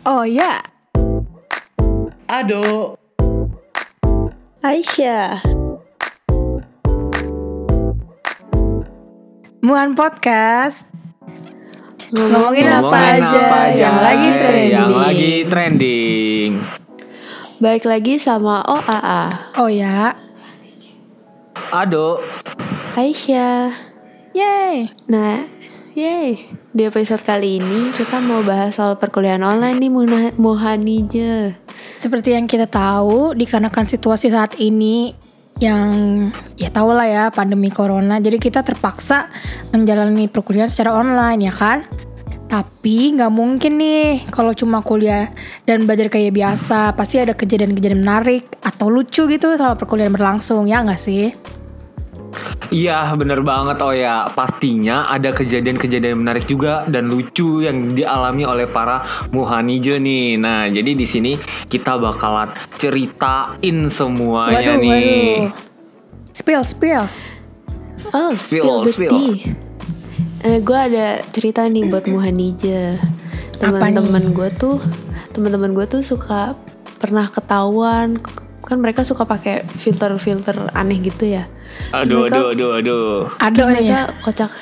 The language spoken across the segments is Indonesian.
Oh ya, Ado. Aisyah. Muan Podcast Ngomongin Ngomongin apa aja yang lagi trending. Yang lagi trending. Baik lagi sama OAA. Oh ya, Ado. Aisyah. yay Nah, yay. Di episode kali ini kita mau bahas soal perkuliahan online nih Mohanija. Seperti yang kita tahu, dikarenakan situasi saat ini yang ya tau lah ya pandemi corona, jadi kita terpaksa menjalani perkuliahan secara online ya kan. Tapi nggak mungkin nih kalau cuma kuliah dan belajar kayak biasa, pasti ada kejadian-kejadian menarik atau lucu gitu sama perkuliahan berlangsung ya nggak sih? Iya bener banget oh ya Pastinya ada kejadian-kejadian menarik juga Dan lucu yang dialami oleh para muhanije nih Nah jadi di sini kita bakalan ceritain semuanya Waduh, nih waduh. Spill, spill. Oh, Spill, spill, the spill. tea. Eh, gue ada cerita nih buat Muhanija. Apa Teman-teman gue tuh, teman-teman gue tuh suka pernah ketahuan kan mereka suka pakai filter-filter aneh gitu ya. Aduh Mereka- aduh aduh aduh. Ada nih. Mereka ya. kocak.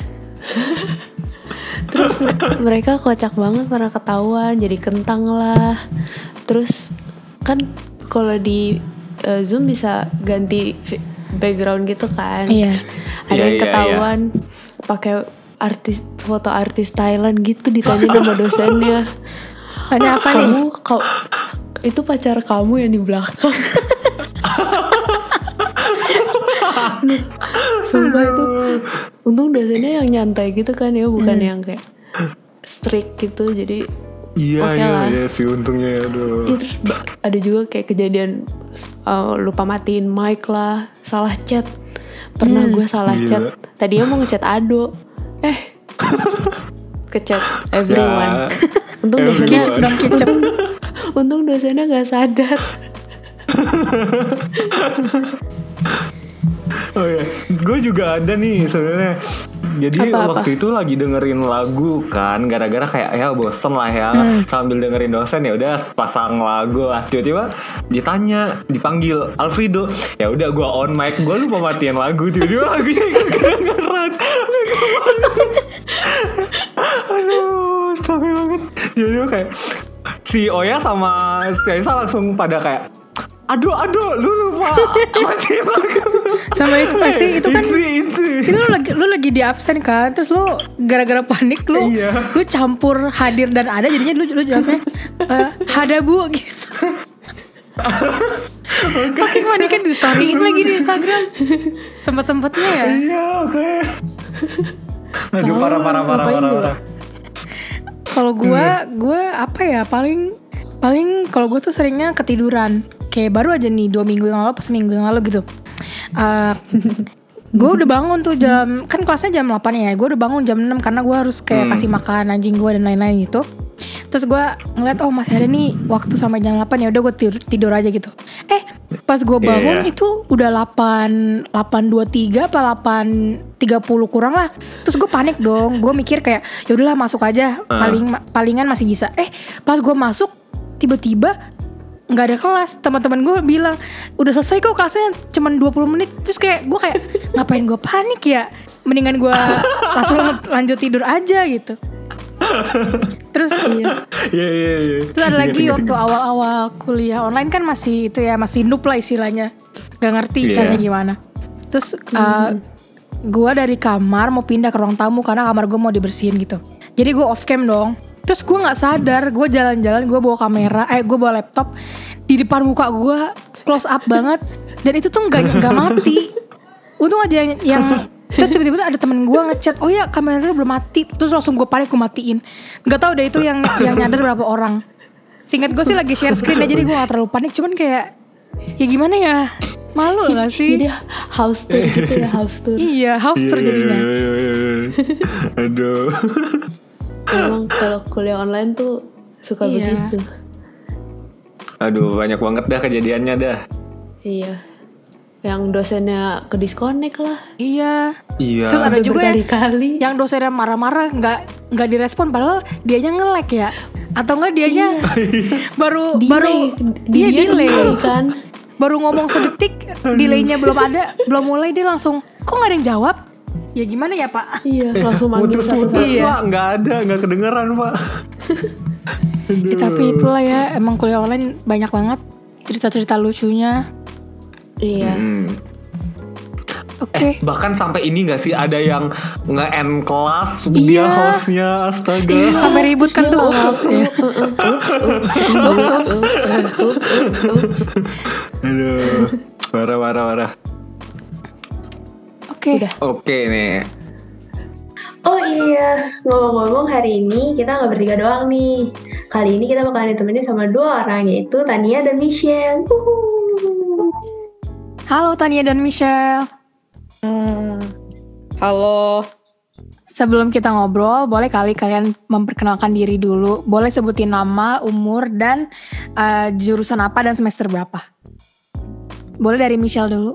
Terus mere- mereka kocak banget pernah ketahuan jadi kentang lah. Terus kan kalau di eh, zoom bisa ganti background gitu kan. Iya. ada Iya, yang iya, ketahuan pakai artis foto artis Thailand gitu ditanya sama dosennya. Tanya apa nih? kamu kau itu pacar kamu yang di belakang Sumpah itu Untung dosennya yang nyantai gitu kan ya Bukan yang kayak strict gitu Jadi Iya Oke iya lah. iya sih untungnya aduh ya, terus ada juga kayak kejadian uh, Lupa matiin mic lah Salah chat Pernah gue salah Gila. chat Tadinya mau ngechat Ado Eh Kechat everyone Ya, Untung everyone. dosennya dong, kicep. Untung dosennya gak sadar gue juga ada nih sebenarnya. Jadi Apa-apa? waktu itu lagi dengerin lagu kan, gara-gara kayak ya bosen lah ya, sambil dengerin dosen ya udah pasang lagu lah. Tiba-tiba ditanya, dipanggil Alfredo, ya udah gue on mic, gue lupa matiin lagu, tiba-tiba lagunya kedengeran. Aduh, capek banget. Tiba-tiba kayak si Oya sama si Aisyah langsung pada kayak Aduh, aduh, lu lupa. Sama itu gak sih? Itu kan Insi, insi. itu lu lagi lu lagi di absen kan terus lu gara-gara panik lu Iya. lu campur hadir dan ada jadinya lu lu jawabnya eh, ada bu gitu pakai panikan di storyin lagi di Instagram sempet sempetnya ya Iya, oke. Aduh, Tahu parah, parah, parah, parah, parah. kalau gue gue apa ya paling paling kalau gue tuh seringnya ketiduran kayak baru aja nih dua minggu yang lalu pas seminggu yang lalu gitu. Eh gue udah bangun tuh jam kan kelasnya jam 8 ya gue udah bangun jam 6 karena gue harus kayak kasih makan anjing gue dan lain-lain gitu. Terus gue ngeliat oh masih ada nih waktu sampai jam 8 ya udah gue tidur, tidur aja gitu. Eh pas gue bangun Iya. itu udah 8 8.23 apa 8.30 kurang lah. Terus gue panik dong gue mikir kayak ya udahlah masuk aja paling palingan masih bisa. Eh pas gue masuk tiba-tiba nggak ada kelas teman-teman gue bilang udah selesai kok kelasnya cuman 20 menit terus kayak gue kayak ngapain gue panik ya mendingan gue langsung lanjut tidur aja gitu terus Iya Iya, iya, iya. Terus ada lagi waktu awal-awal kuliah online kan masih itu ya masih noob lah istilahnya, gak ngerti Iya. caranya gimana. Terus uh, gua dari kamar mau pindah ke ruang tamu karena kamar gue mau dibersihin gitu. Jadi gue off cam dong. Terus gue nggak sadar, gue jalan-jalan, gue bawa kamera, eh gue bawa laptop di depan muka gue close up banget, dan itu tuh nggak nggak mati. Untung aja yang, yang terus tiba-tiba ada temen gue ngechat, oh ya kamera lu belum mati, terus langsung gue panik gue matiin. Nggak tahu deh itu yang yang nyadar berapa orang. Singkat gue sih lagi share screen aja, jadi gue gak terlalu panik, cuman kayak ya gimana ya, malu gak sih? Jadi house tour gitu ya House tour iya, house tour jadinya. iya, iya, iya. Aduh. Emang kalau kuliah online tuh Suka Iya. begitu Aduh, banyak banget dah kejadiannya dah. Iya Yang dosennya ke disconnect lah Iya. Iya. Terus ada Sampai juga yang, berkali-kali. yang dosennya marah-marah nggak nggak direspon padahal dianya ngelek ya. Atau enggak dianya baru Delay, baru di dia dia delay. delay kan. Baru ngomong sedetik, delaynya belum ada, belum mulai dia langsung kok nggak ada yang jawab? Ya gimana ya pak? Iya, langsung manggil Putus-putus satu-satu. Iya. pak, nggak ada, nggak kedengeran pak. Ya, tapi itulah ya, emang kuliah online banyak banget cerita-cerita lucunya. Iya. Hmm. Oke. Bahkan sampai ini gak sih ada yang nge-end kelas Iya. dia hostnya astaga. Sampai ribut kan tuh. Iya. Ups, ups, ups, ups, ups, ups. Aduh, parah parah parah. Oke. Oke nih. Oh iya, ngomong-ngomong hari ini kita nggak bertiga doang nih. Kali ini kita bakalan ditemenin sama dua orang yaitu Tania dan Michelle. Uhuh. Halo Tania dan Michelle. Halo, Sebelum kita ngobrol, boleh kali kalian memperkenalkan diri dulu. Boleh sebutin nama, umur, dan eh, jurusan apa dan semester berapa. Boleh dari Michelle dulu.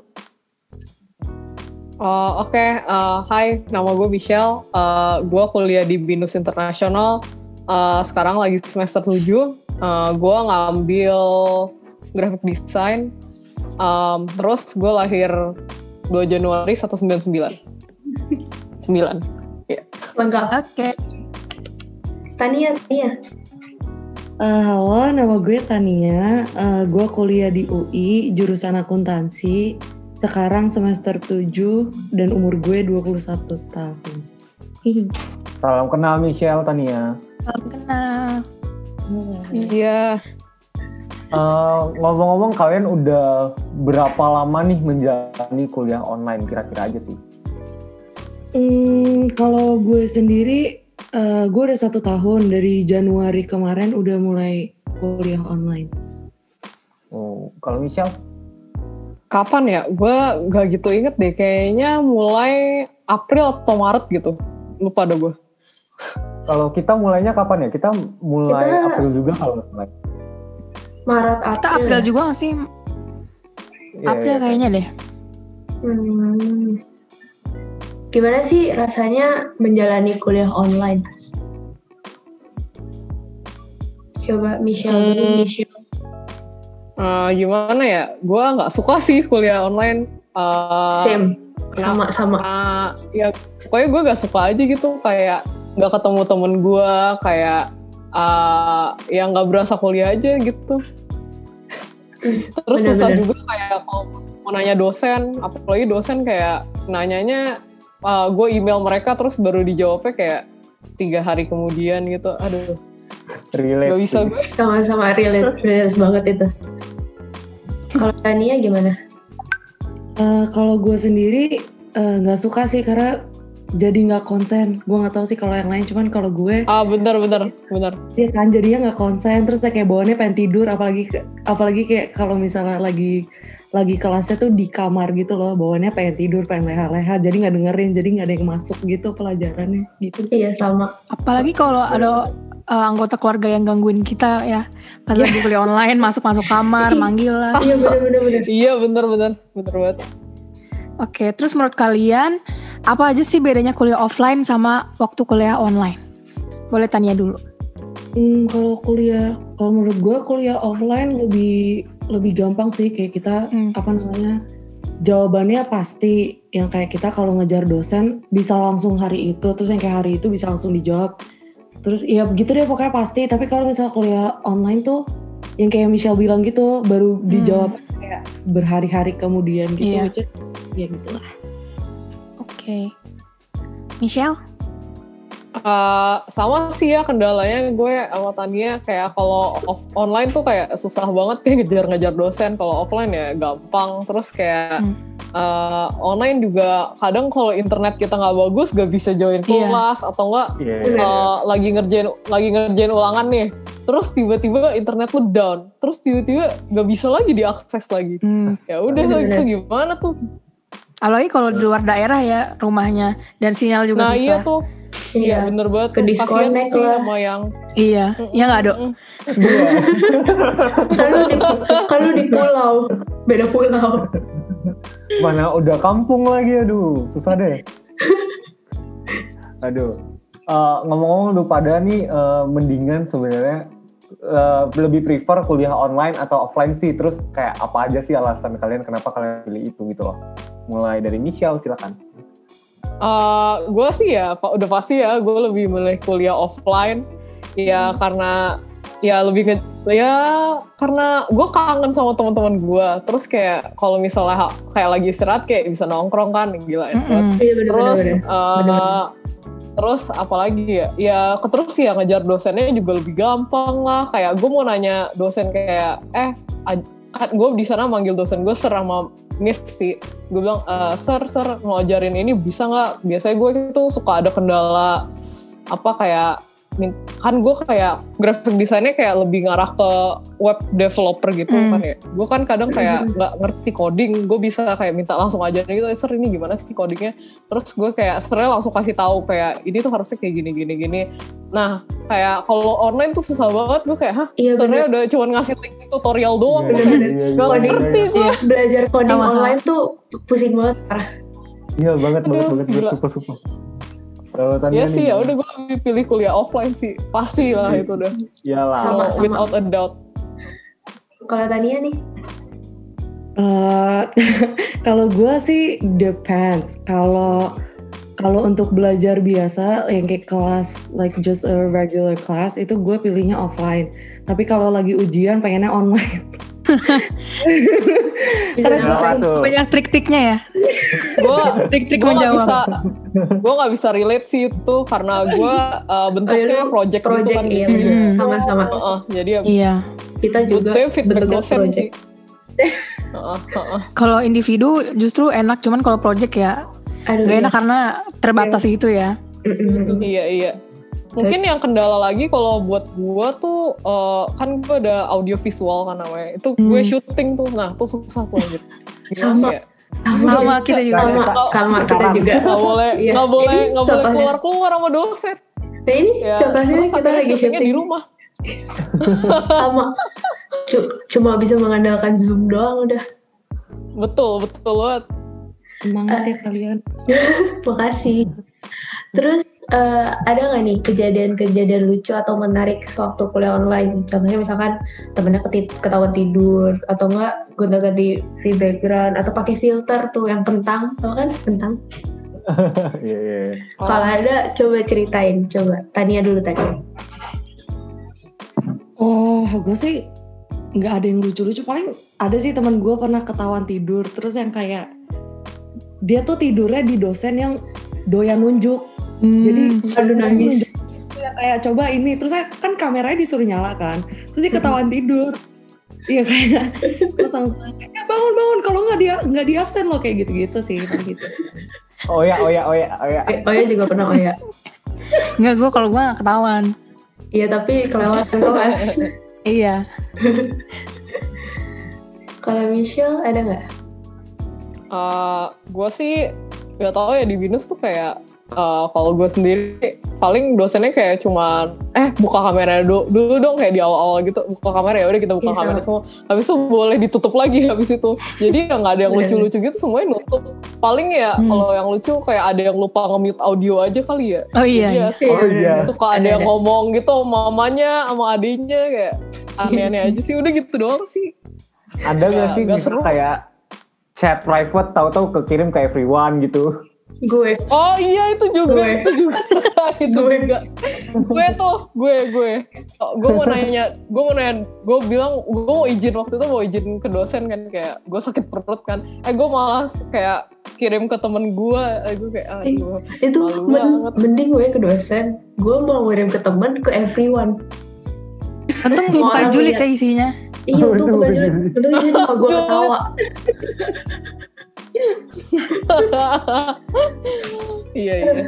Uh, oke, uh, hai, nama gue Michelle. Uh, gue kuliah di Binus Internasional. Uh, sekarang lagi semester 7. Uh, gue ngambil graphic design. Um, terus gue lahir 2 Januari 199. 9. Ya. Lengkap. Oke. Tania, Tania. Eh, halo, nama gue Tania. Eh, gue kuliah di UI, jurusan akuntansi. Sekarang semester 7 dan umur gue 21 tahun. Hihi. Salam kenal Michelle Tania. Salam kenal. Iya. Eh, Ngomong-ngomong kalian udah berapa lama nih menjalani kuliah online kira-kira aja sih? Hmm, kalau gue sendiri, eh, gue udah satu tahun dari Januari kemarin udah mulai kuliah online. Oh, kalau Michelle? Kapan ya? Gue gak gitu inget deh. Kayaknya mulai April atau Maret gitu. Lupa dah gue. Kalau kita mulainya kapan ya? Kita mulai Kita- April juga kalau nggak salah. Maret, Kita April. April juga gak sih? Iya, April iya. kayaknya deh. Hmm. Gimana sih rasanya menjalani kuliah online? Coba Michelle Hmm. Michelle. Eh, gimana ya? Gue nggak suka sih kuliah online. Eh, Same. kenapa? Sama-sama. Ah, ya pokoknya gue gak suka aja gitu kayak nggak ketemu temen gue kayak ah, yang nggak berasa kuliah aja gitu terus susah Bener-bener. juga kayak kalau mau nanya dosen apalagi dosen kayak nanyanya ah, gue email mereka terus baru dijawabnya kayak tiga hari kemudian gitu aduh Relate nggak bisa gue Sama-sama relate, relate banget itu. Kalau Tania gimana? Eh, kalau gue sendiri eh, nggak suka sih karena jadi nggak konsen. Gue nggak tahu sih kalau yang lain, cuman kalau gue ah bener bener bener Iya kan jadinya nggak konsen terus kayak bawaannya pengen tidur apalagi apalagi kayak kalau misalnya lagi lagi kelasnya tuh di kamar gitu loh bawaannya pengen tidur pengen leha-leha jadi nggak dengerin jadi nggak ada yang masuk gitu pelajarannya gitu Iya sama. Apalagi kalau ada eh, anggota keluarga yang gangguin kita ya. Pas lagi kuliah online, masuk-masuk kamar, manggil lah. Iya bener-bener. bener. iya bener bener bener banget Oke, terus menurut kalian apa aja sih bedanya kuliah offline sama waktu kuliah online? Boleh tanya dulu. Hmm, kalau kuliah kalau menurut gue kuliah offline lebih lebih gampang sih kayak kita Hmm. apa namanya jawabannya pasti yang kayak kita kalau ngejar dosen bisa langsung hari itu terus yang kayak hari itu bisa langsung dijawab terus ya begitu deh pokoknya pasti tapi kalau misalnya kuliah online tuh yang kayak Michelle bilang gitu baru dijawab kayak berhari-hari kemudian gitu Iya. which is- ya gitu lah Oke. Michelle? Eh, sama sih ya kendalanya gue sama Tania kayak kalau off- online tuh kayak susah banget kayak ngejar-ngejar dosen kalau offline ya gampang terus kayak Hmm. eh, online juga kadang kalau internet kita nggak bagus gak bisa join Iya. kelas atau enggak Iya, eh, lagi ngerjain lagi ngerjain ulangan nih terus tiba-tiba internet lu down terus tiba-tiba nggak bisa lagi diakses lagi Hmm. ya udah Bener-bener. itu gimana tuh Apalagi kalau di luar daerah ya rumahnya dan sinyal juga nah susah. iya tuh iya Iya. bener banget Ke disconnect lah. sama yang Iya, iya nggak dok? Mm-mm. Kalau di, kalau di pulau, beda pulau. Mana udah kampung lagi aduh, susah deh. Aduh. Eh, ngomong-ngomong lu pada nih eh, mendingan sebenarnya eh, lebih prefer kuliah online atau offline sih terus kayak apa aja sih alasan kalian kenapa kalian pilih itu gitu loh mulai dari Michelle silakan gue sih ya udah pasti ya gue lebih milih kuliah offline ya karena ya lebih nge- ya karena gue kangen sama teman-teman gue terus kayak kalau misalnya kayak lagi istirahat kayak bisa nongkrong kan gila. Mm-mm. Iya bener terus bener. eh, Bener-bener. terus apalagi ya ya ke- terus ya ngejar dosennya juga lebih gampang lah kayak gue mau nanya dosen kayak eh kan gue di sana manggil dosen gue ser sama miss sih. Gue bilang "Eh, sir sir mau ajarin ini bisa nggak? Biasanya gue itu suka ada kendala apa kayak kan gue kayak graphic desainnya kayak lebih ngarah ke web developer gitu Hmm. kan ya gue kan kadang kayak nggak ngerti coding gue bisa kayak minta langsung ajarin gitu "Eh, sir ini gimana sih codingnya terus gue kayak sebenarnya langsung kasih tahu kayak ini tuh harusnya kayak gini gini gini nah kayak kalau online tuh susah banget gue kayak hah Iya sebenarnya bener. udah cuman ngasih link tutorial doang Iya, gue iya, iya, iya, gak iya, ngerti iya. gue Belajar coding online tuh pusing banget parah. iya banget banget Aduh, banget gila. banget super super kalau ya sih ya udah gue lebih pilih kuliah offline sih pasti lah itu udah iyalah Sama. Kalau without a doubt Kalau Tania nih, Eh, kalau gue sih depends. Kalau kalau untuk belajar biasa yang kayak kelas like just a regular class itu gue pilihnya offline. Tapi kalau lagi ujian pengennya online. bisa Karena jelasin. tuh Banyak trik-triknya ya. gue Trik-trik gue nggak menjawab. bisa gue nggak bisa relate sih itu karena gue uh, bentuknya lu project, gitu project kan iya. Hmm. sama-sama. Heeh, jadi ya Iya. Kita juga bentuknya dosen project. sih Heeh, heeh. Kalau individu justru enak, cuman kalau project ya Aduh, gak iya. enak karena terbatas gitu ya. Mm-mm. iya iya mungkin yang kendala lagi kalau buat gue tuh uh, kan gue ada audio visual kan namanya itu gue Hmm. syuting tuh nah tuh susah tuh Gimana Sama. ya? Sama kita juga. Sama, sama kita juga. nggak boleh Iya. nggak boleh Ini nggak boleh keluar keluar sama dosen Nah ini ya contohnya kita lagi syuting di rumah sama. Cu- cuma bisa mengandalkan Zoom doang udah. betul betul banget Semangat ya kalian. Makasih. Terus eh, ada nggak nih kejadian-kejadian lucu atau menarik sewaktu kuliah online? Contohnya misalkan temennya ketahuan tidur atau enggak gonta-ganti free background atau pakai filter tuh yang kentang, tau kan kentang? iya iya iya. Kalau ada coba ceritain, coba. Tania dulu Tania. Oh, gue sih nggak ada yang lucu-lucu. Paling ada sih teman gue pernah ketahuan tidur. Terus yang kayak dia tuh tidurnya di dosen yang doyan nunjuk. Hmm. Jadi Aduh nangis. Kayak coba ini. Terus saya kan kameranya disuruh nyala kan. Terus dia ketahuan tidur. Iya kayak terus langsung kayak "Ya, bangun bangun kalau nggak dia nggak di absen loh kayak gitu-gitu sih kayak gitu. oh ya oh ya oh ya oh ya Eh, Oh ya juga pernah oh ya. Enggak gue kalau gue gak ketahuan. Iya tapi kelewatan kelas. Iya. Kalau Michelle ada nggak? gue sih gak tau ya di binus tuh kayak uh, kalau gue sendiri paling dosennya kayak cuman eh buka kamera dulu, dulu dong kayak di awal-awal gitu buka kamera ya udah kita buka Iya, kamera sama. semua habis itu boleh ditutup lagi habis itu jadi ya nggak ada yang lucu-lucu gitu semuanya nutup paling ya Hmm. kalau yang lucu kayak ada yang lupa nge-mute audio aja kali ya Oh iya. Jadi ya, iya. Oh iya. suka ada, Ada, yang ngomong gitu mamanya sama adiknya kayak aneh-aneh aja sih udah gitu doang sih ada nggak Ya, sih bisa seru. kayak chat private tahu-tahu kekirim ke everyone gitu Gue. Oh iya itu juga, Gue. itu juga, itu Gue. juga. Gue tuh, gue, gue. Oh, gue mau nanya, gue mau nanya, gue bilang, gue mau izin waktu itu mau izin ke dosen kan kayak gue sakit perut kan. Eh gue malah kayak kirim ke temen gue, eh, gue kayak aduh. Itu Malu men- banget. mending gue ke dosen. Gue mau ngirim ke temen ke everyone. Untung bukan orang julid lihat. ya isinya. Iya Betul, bukan julid. Untuk itu cuma gue ketawa. iya iya.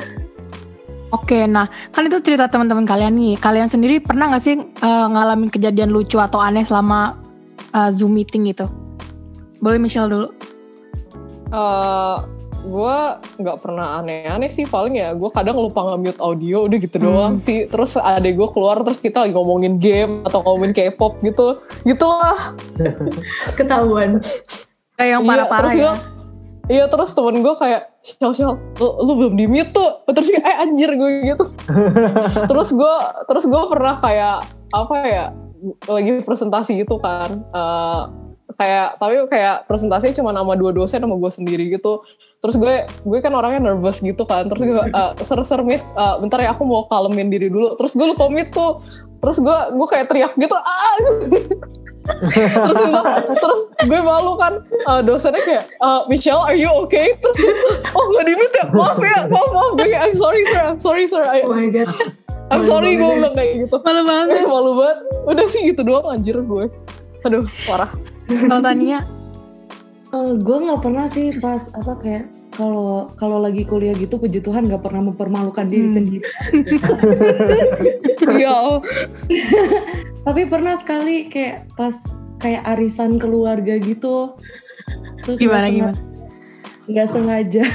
Oke, nah kan itu cerita teman-teman kalian nih. Kalian sendiri pernah nggak sih eh, ngalamin kejadian lucu atau aneh selama eh, Zoom meeting gitu? Boleh Michelle dulu. Eh, gue nggak pernah aneh-aneh sih paling ya gue kadang lupa nge-mute audio udah gitu Hmm. doang sih terus adek gue keluar terus kita lagi ngomongin game atau ngomongin K-pop gitu gitulah Ketahuan. Kayak yang Iya, parah-parah terus ya. Iya terus temen gue kayak Shell Shell lu, lu belum di mute tuh. Terus kayak eh anjir gue gitu. Terus gue terus gue pernah kayak apa ya lagi presentasi gitu kan Eh, kayak tapi kayak presentasinya cuma nama dua dosen sama gue sendiri gitu. Terus gue gue kan orangnya nervous gitu kan. Terus gue eh, ser ser miss eh, bentar ya aku mau kalemin diri dulu. Terus gue lupa mute tuh. Terus gue gue kayak teriak gitu ah terus gue, terus gue malu kan Eh, dosennya kayak eh, Michelle are you okay? Terus gue, oh nggak di mute ya? Maaf ya maaf maaf gue kayak I'm sorry sir I'm sorry sir I, Oh my god. I'm Malu sorry gue bilang kayak gitu. Malu banget. Malu banget. Udah sih gitu doang anjir gue. Aduh parah. Kalau Tania, gue nggak pernah sih pas apa kayak kalau kalau lagi kuliah gitu puji Tuhan nggak pernah mempermalukan diri Hmm. sendiri. iya Tapi pernah sekali kayak pas kayak arisan keluarga gitu. Terus gimana senga- gimana? nggak sengaja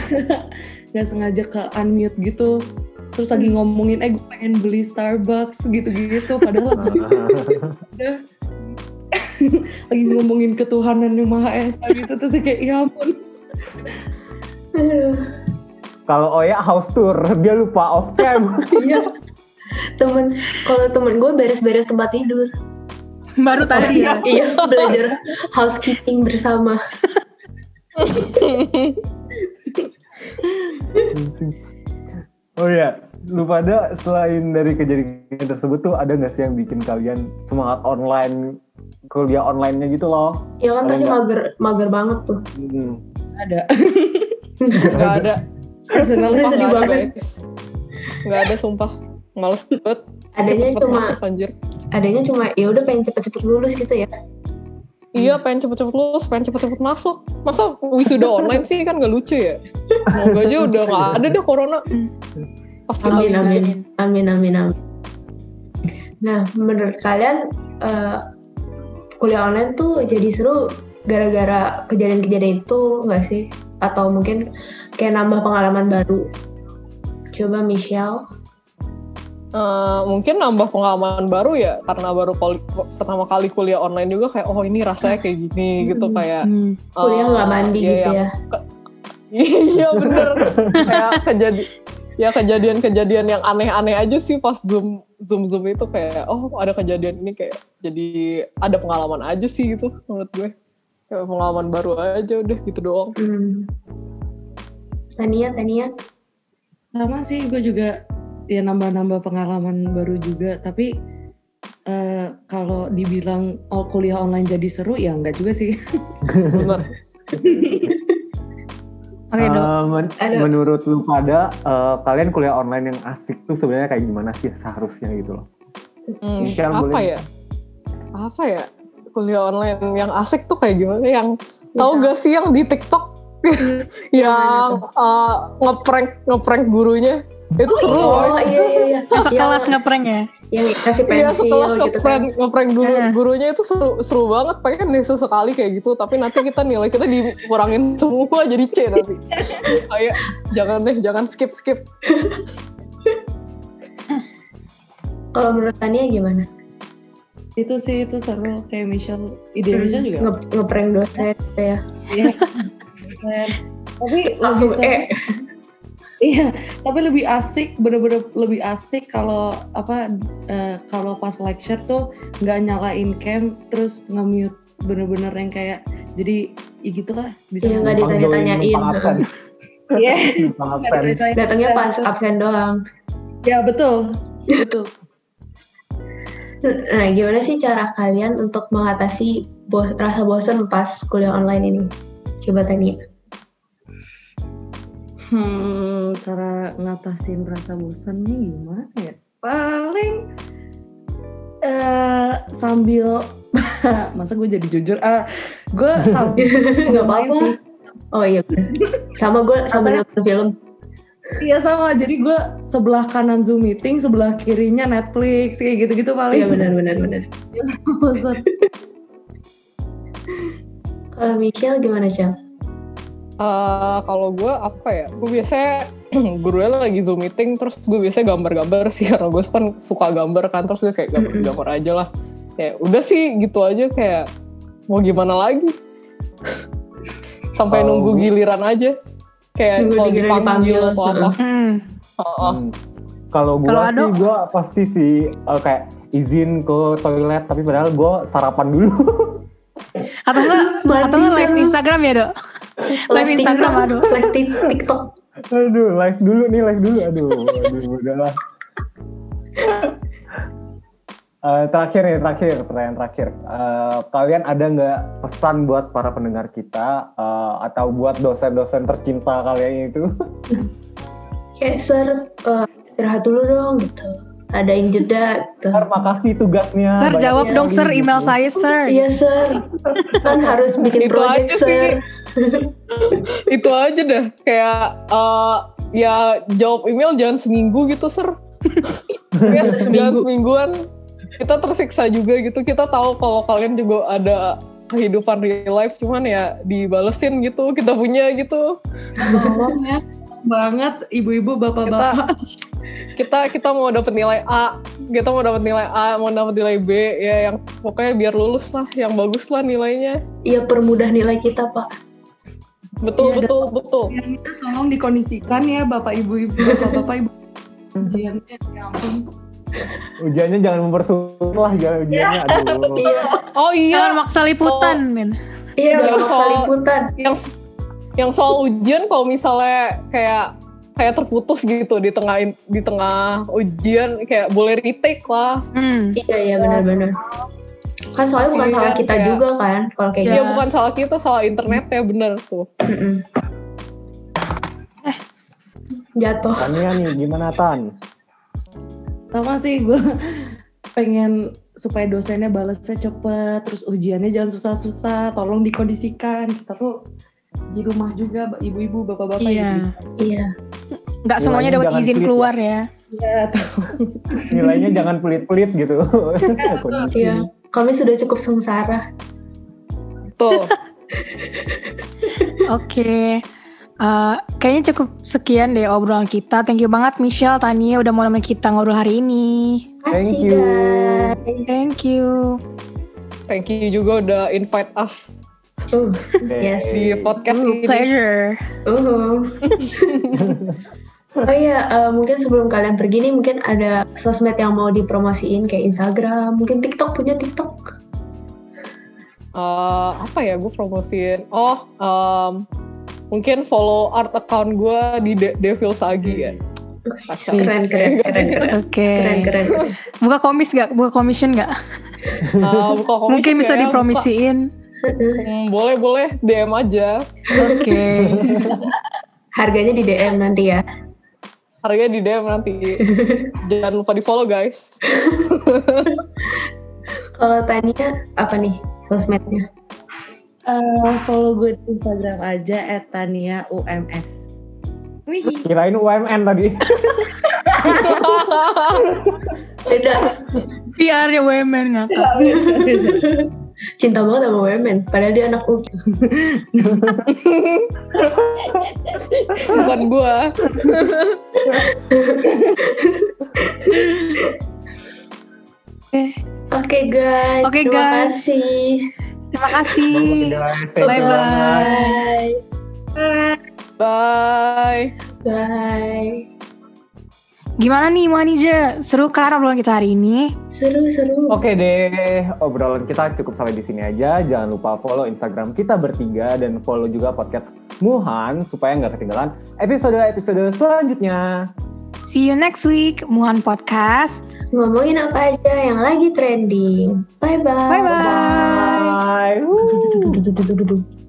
nggak sengaja ke unmute gitu terus lagi ngomongin eh gue pengen beli Starbucks gitu-gitu padahal lagi, ngomongin ketuhanan yang maha esa gitu terus kayak ya ampun. Kalau Oya house tour, dia lupa off cam. Iya. Temen, kalau temen gue beres-beres tempat tidur. Baru tadi ya. iya, belajar housekeeping bersama. oh iya, lu pada selain dari kejadian tersebut tuh ada nggak sih yang bikin kalian semangat online kuliah online-nya gitu loh? Ya kan pasti mager, mager banget tuh. Hmm. ada nggak ada personal nggak ada sumpah males banget Adanya Cepet cuma, masuk, anjir adanya cuma ya udah pengen cepet-cepet lulus gitu ya. Iya pengen cepet-cepet lulus, pengen cepet-cepet masuk. Masa wisuda online sih kan gak lucu ya? Semoga aja udah gak ada deh corona. Pas kita Amin, amin, amin, amin, amin. Nah, menurut kalian eh, kuliah online tuh jadi seru gara-gara kejadian-kejadian itu nggak sih? Atau mungkin kayak nambah pengalaman baru? Coba Michelle. Eh, mungkin nambah pengalaman baru ya karena baru kali- pertama kali kuliah online juga kayak oh ini rasanya kayak gini gitu Hmm. kayak Hmm. Kuliah nggak mandi iya, gitu yang- ya? iya bener kayak kejadi ya kejadian-kejadian yang aneh-aneh aja sih pas zoom zoom zoom itu kayak oh ada kejadian ini kayak jadi ada pengalaman aja sih gitu menurut gue kayak pengalaman baru aja udah gitu doang Hmm. Tania, Tania. sama sih gue juga ya nambah-nambah pengalaman baru juga. Tapi eh, kalau dibilang oh kuliah online jadi seru ya enggak juga sih. Oke, Dok. Eh, men- Ada. menurut lu pada eh, kalian kuliah online yang asik tuh sebenarnya kayak gimana sih seharusnya gitu loh? Hmm, Michelle, apa boleh? ya? Apa ya? Kuliah online yang asik tuh kayak gimana? Yang tahu gak sih yang di TikTok? Yang eh, ngeprank ngeprank gurunya itu seru Oh iya iya iya. Yang sekelas Yang- ngeprank ya? yang kasih Iya pensil sekelas gitu kan. ngeprank ngeprank guru, Eh. gurunya itu seru seru banget pengen nih sesekali kayak gitu tapi nanti kita nilai kita dikurangin semua jadi C nanti kayak jangan deh jangan skip skip Kalau menurut Tania gimana? itu sih itu seru kayak Michelle ide Hmm, Michelle juga nge- ngeprank dosen gitu ya. Iya. Tapi lebih Langsung seru eh. Iya tapi lebih asik bener-bener lebih asik kalau apa eh, kalau pas lecture tuh nggak nyalain cam terus nge-mute bener-bener yang kayak jadi ya gitu lah bisa Iya, nggak ditanya-tanyain. Iya. Absen. Datangnya pas absen doang. ya betul betul Nah, gimana sih cara kalian untuk mengatasi bos rasa bosan pas kuliah online ini? Coba Tania. Hmm, cara ngatasin rasa bosan nih gimana ya? Paling eh sambil masa gue jadi jujur ah gue sambil Nggak apa-apa. sih Oh iya. Sama gue sambil nonton film. iya sama jadi gue sebelah kanan zoom meeting sebelah kirinya Netflix kayak gitu-gitu paling Iya benar benar benar. Kalau Michelle gimana, Chel? Eh, kalau gue apa ya gue biasanya gurunya lagi zoom meeting terus gue biasanya gambar-gambar sih karena gue kan suka gambar kan terus gue kayak gambar-gambar aja lah kayak udah sih gitu aja kayak mau gimana lagi sampai Oh, nunggu giliran aja kayak kalau giliran dipanggil atau apa Hmm. Heeh. Hmm. Kalau Ado? sih gua pasti sih eh, kayak izin ke toilet tapi padahal gua sarapan dulu. Atau enggak atau enggak live. Instagram ya, Dok? Live Instagram, aduh. Live tik- TikTok. Aduh, live dulu nih, live dulu. Aduh, aduh, udahlah. Eh, terakhir nih, terakhir, pertanyaan terakhir. Eh, kalian ada nggak pesan buat para pendengar kita eh, atau buat dosen-dosen tercinta kalian itu? Kayak sir, eh, istirahat dulu dong gitu. Adain jeda gitu. Sir, makasih tugasnya. Sir, Banyak jawab dong, Sir, gitu. email saya, Sir. Iya sir, kan harus bikin Itu project aja sih. sir. itu aja dah kayak eh, ya jawab email jangan seminggu gitu ser ya jangan semingguan kita tersiksa juga gitu kita tahu kalau kalian juga ada kehidupan real life cuman ya dibalesin gitu kita punya gitu Tolong ya. Banget ibu-ibu, kita bapak-bapak. kita kita mau dapat nilai A kita mau dapat nilai A mau dapat nilai B ya yang pokoknya biar lulus lah yang bagus lah nilainya Iya permudah nilai kita pak. betul Iya, betul betul Yang minta tolong dikondisikan ya bapak ibu-ibu, bapak-bapak ibu. Ujiannya, ya ampun. Ujiannya jangan mempersulit lah, jangan ujiannya. Aduh. Iya, oh iya Jangan maksa liputan, men. iya Iya, jangan maksa soal- liputan. yang yang soal ujian kalau misalnya kayak kayak terputus gitu di tengah di tengah ujian kayak boleh retake lah. Hmm. Iya iya benar-benar. Kan soalnya bukan Iya, salah kita kayak- juga kan kalau kayak Iya. Ya gitu. bukan salah kita, salah internet ya bener tuh. Mm-mm. Jatuh. Tania nih, gimana Tan? Sama sih gue pengen supaya dosennya balasnya cepet, terus ujiannya jangan susah-susah, tolong dikondisikan. Kita tuh di rumah juga, ibu-ibu, bapak-bapak Iya. gitu. Iya. Nggak semuanya dapat izin pelit keluar ya. Iya, tuh. Nilainya jangan pelit-pelit gitu. Iya. Kami sudah cukup sengsara. Tuh. Oke. Eh, kayaknya cukup sekian deh obrolan kita. Thank you banget Michelle, Tania udah mau nemenin kita ngobrol hari ini. Thank you. Thank you. Thank you juga udah invite us Uh, Oke. yes. di podcast Ooh, ini. pleasure. Uh. oh iya, eh, mungkin sebelum kalian pergi nih mungkin ada sosmed yang mau dipromosiin kayak Instagram, mungkin TikTok punya TikTok. Eh, apa ya gue promosiin? Oh, em, mungkin follow art account gue di De- Devil Sagi ya. Kacau. Keren keren keren keren. Oke. Keren keren. keren. Buka komis gak? Buka commission gak? Eh, buka komisi Mungkin bisa ya, buka- dipromisiin. Hmm, boleh boleh DM aja. Oke. Harganya di DM nanti ya. Harganya di DM nanti. Jangan lupa di follow guys. Kalau Tania apa nih sosmednya? Eh, follow gue di Instagram aja @tania_ums. Wih, Kirain UMN tadi. Beda. PR-nya women ngakak. Cinta banget sama women, padahal dia anak UI. Bukan gua. Oke. Oke guys, Oke, terima guys. kasih. Terima kasih. Thank you Bye-bye. banget. Bye. Bye. Gimana nih Manija? Seru kan obrolan kita hari ini? Seru seru. Oke deh, obrolan kita cukup sampai di sini aja. Jangan lupa follow Instagram kita bertiga dan follow juga podcast Muhan supaya nggak ketinggalan episode-episode selanjutnya. See you next week, Muhan Podcast. Ngomongin apa aja yang lagi trending. Bye bye. Bye-bye. Bye. Woo. Bye.